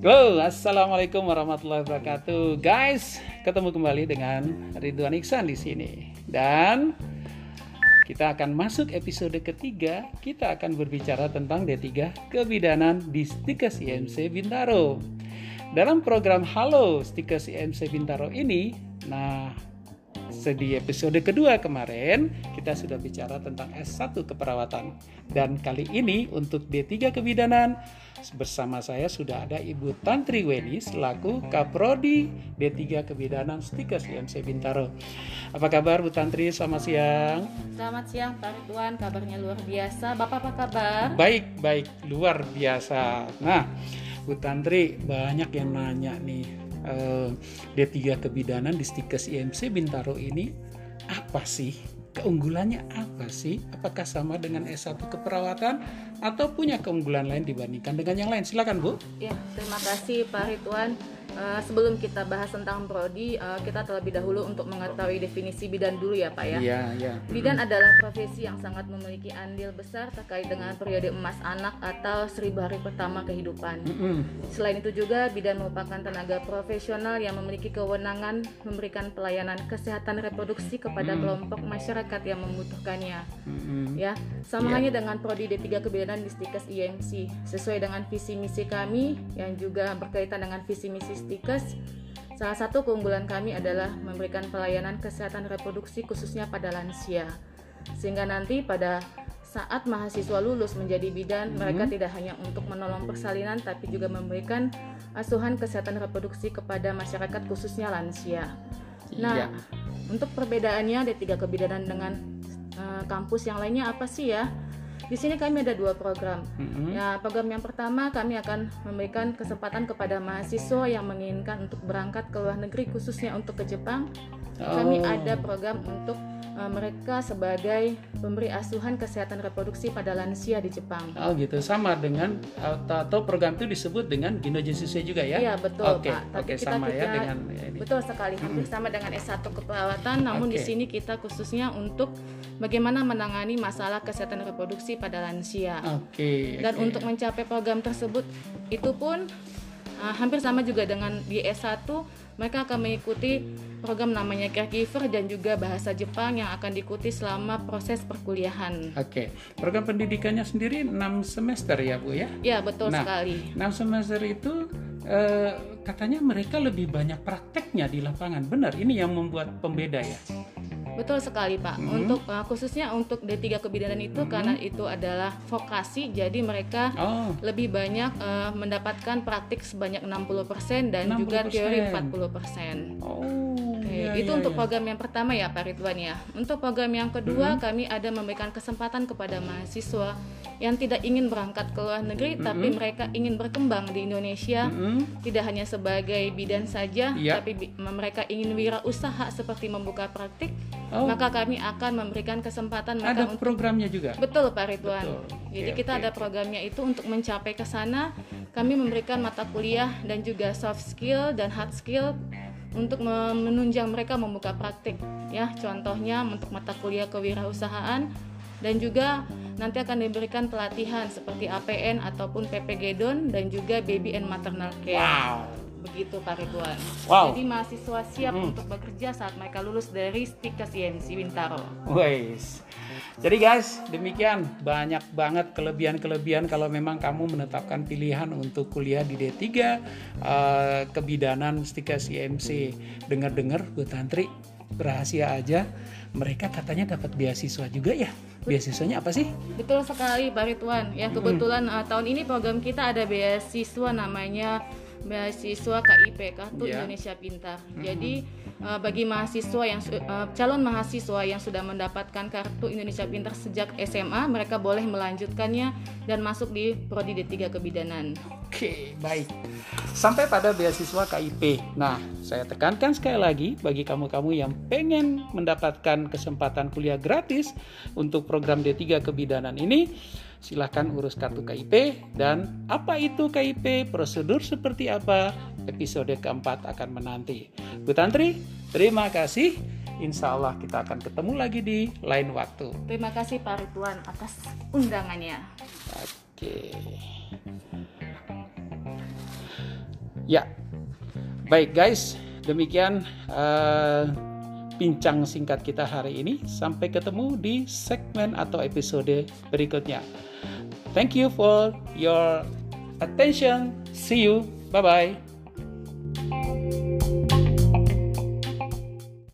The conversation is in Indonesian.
Halo, assalamualaikum warahmatullahi wabarakatuh, guys. Ketemu kembali dengan Ridwan Iksan di sini, dan kita akan masuk episode ketiga. Kita akan berbicara tentang D3 kebidanan di Stikes IMC Bintaro. Dalam program Halo Stikes IMC Bintaro ini, nah di episode kedua kemarin kita sudah bicara tentang S1 keperawatan dan kali ini untuk D3 kebidanan bersama saya sudah ada Ibu Tantri Weni selaku Kaprodi D3 Kebidanan Stikes IMC Bintaro. Apa kabar Bu Tantri? Selamat siang. Selamat siang Pak Ridwan, kabarnya luar biasa. Bapak apa kabar? Baik, baik, luar biasa. Nah, Bu Tantri banyak yang nanya nih uh, D3 kebidanan di Stikes IMC Bintaro ini apa sih? Keunggulannya apa sih? Apakah sama dengan S1 keperawatan atau punya keunggulan lain dibandingkan dengan yang lain? Silakan Bu. Ya, terima kasih Pak Ridwan. Uh, sebelum kita bahas tentang prodi, uh, kita terlebih dahulu untuk mengetahui definisi bidan dulu ya Pak ya. Iya, iya. Bidan mm. adalah profesi yang sangat memiliki andil besar terkait dengan periode emas anak atau seribu hari pertama kehidupan. Mm -hmm. Selain itu juga bidan merupakan tenaga profesional yang memiliki kewenangan memberikan pelayanan kesehatan reproduksi kepada mm. kelompok masyarakat yang membutuhkannya. Mm -hmm. Ya, sama yeah. halnya dengan prodi D3 kebidanan di Stikes IMC sesuai dengan visi misi kami yang juga berkaitan dengan visi misi Stikes, salah satu keunggulan kami adalah memberikan pelayanan kesehatan reproduksi khususnya pada lansia. Sehingga nanti pada saat mahasiswa lulus menjadi bidan, hmm. mereka tidak hanya untuk menolong persalinan tapi juga memberikan asuhan kesehatan reproduksi kepada masyarakat khususnya lansia. Nah, iya. untuk perbedaannya D3 kebidanan dengan uh, kampus yang lainnya apa sih ya? Di sini kami ada dua program. Mm-hmm. Ya, program yang pertama kami akan memberikan kesempatan kepada mahasiswa yang menginginkan untuk berangkat ke luar negeri khususnya untuk ke Jepang. Oh. Kami ada program untuk mereka sebagai pemberi asuhan kesehatan reproduksi pada lansia di Jepang. Oh gitu, sama dengan atau program itu disebut dengan Ginojisuse juga ya? Iya betul okay. Pak. Tapi okay, kita sama ya dengan ini. Betul sekali, hampir hmm. sama dengan S1 keperawatan, namun okay. di sini kita khususnya untuk bagaimana menangani masalah kesehatan reproduksi pada lansia. Oke. Okay, Dan untuk mencapai program tersebut itu pun uh, hampir sama juga dengan di S1 mereka akan mengikuti program namanya caregiver dan juga bahasa Jepang yang akan diikuti selama proses perkuliahan. Oke, program pendidikannya sendiri 6 semester ya Bu ya? Ya betul nah, sekali. 6 semester itu eh, katanya mereka lebih banyak prakteknya di lapangan. Benar, ini yang membuat pembeda ya? Betul sekali Pak. Hmm. Untuk uh, khususnya untuk D3 kebidanan itu hmm. karena itu adalah vokasi jadi mereka oh. lebih banyak uh, mendapatkan praktik sebanyak 60% dan 60%. juga teori 40%. Oh. Iya, itu iya, untuk iya. program yang pertama ya Pak Ridwan ya. Untuk program yang kedua hmm. kami ada memberikan kesempatan kepada mahasiswa yang tidak ingin berangkat ke luar negeri hmm. tapi mereka ingin berkembang di Indonesia hmm. tidak hanya sebagai bidan saja yeah. tapi mereka ingin wirausaha seperti membuka praktik oh. maka kami akan memberikan kesempatan mereka ada untuk programnya juga. Betul Pak Ridwan. Betul. Jadi okay, kita okay. ada programnya itu untuk mencapai ke sana kami memberikan mata kuliah dan juga soft skill dan hard skill untuk menunjang mereka membuka praktik ya contohnya untuk mata kuliah kewirausahaan dan juga nanti akan diberikan pelatihan seperti APN ataupun PPG Don dan juga baby and maternal care. Wow. Begitu Pak Ridwan. Wow. Jadi mahasiswa siap hmm. untuk bekerja saat mereka lulus dari Stikas IMC Bintaro. Wais. Jadi guys, demikian banyak banget kelebihan-kelebihan kalau memang kamu menetapkan pilihan untuk kuliah di D3 uh, eh, kebidanan Stikas IMC. Dengar-dengar Bu Tantri rahasia aja mereka katanya dapat beasiswa juga ya beasiswanya apa sih betul sekali Pak Ridwan ya kebetulan hmm. uh, tahun ini program kita ada beasiswa namanya beasiswa KIP Kartu yeah. Indonesia Pintar. Mm-hmm. Jadi uh, bagi mahasiswa yang uh, calon mahasiswa yang sudah mendapatkan Kartu Indonesia Pintar sejak SMA, mereka boleh melanjutkannya dan masuk di prodi D3 Kebidanan. Oke, baik. Sampai pada beasiswa KIP. Nah, saya tekankan sekali lagi bagi kamu-kamu yang pengen mendapatkan kesempatan kuliah gratis untuk program D3 Kebidanan ini, silahkan urus kartu KIP dan apa itu KIP, prosedur seperti apa, episode keempat akan menanti. Bu Tantri, terima kasih. Insya Allah kita akan ketemu lagi di lain waktu. Terima kasih Pak Ridwan atas undangannya. Oke. Ya, baik guys, demikian uh, bincang singkat kita hari ini. Sampai ketemu di segmen atau episode berikutnya. Thank you for your attention. See you. Bye bye.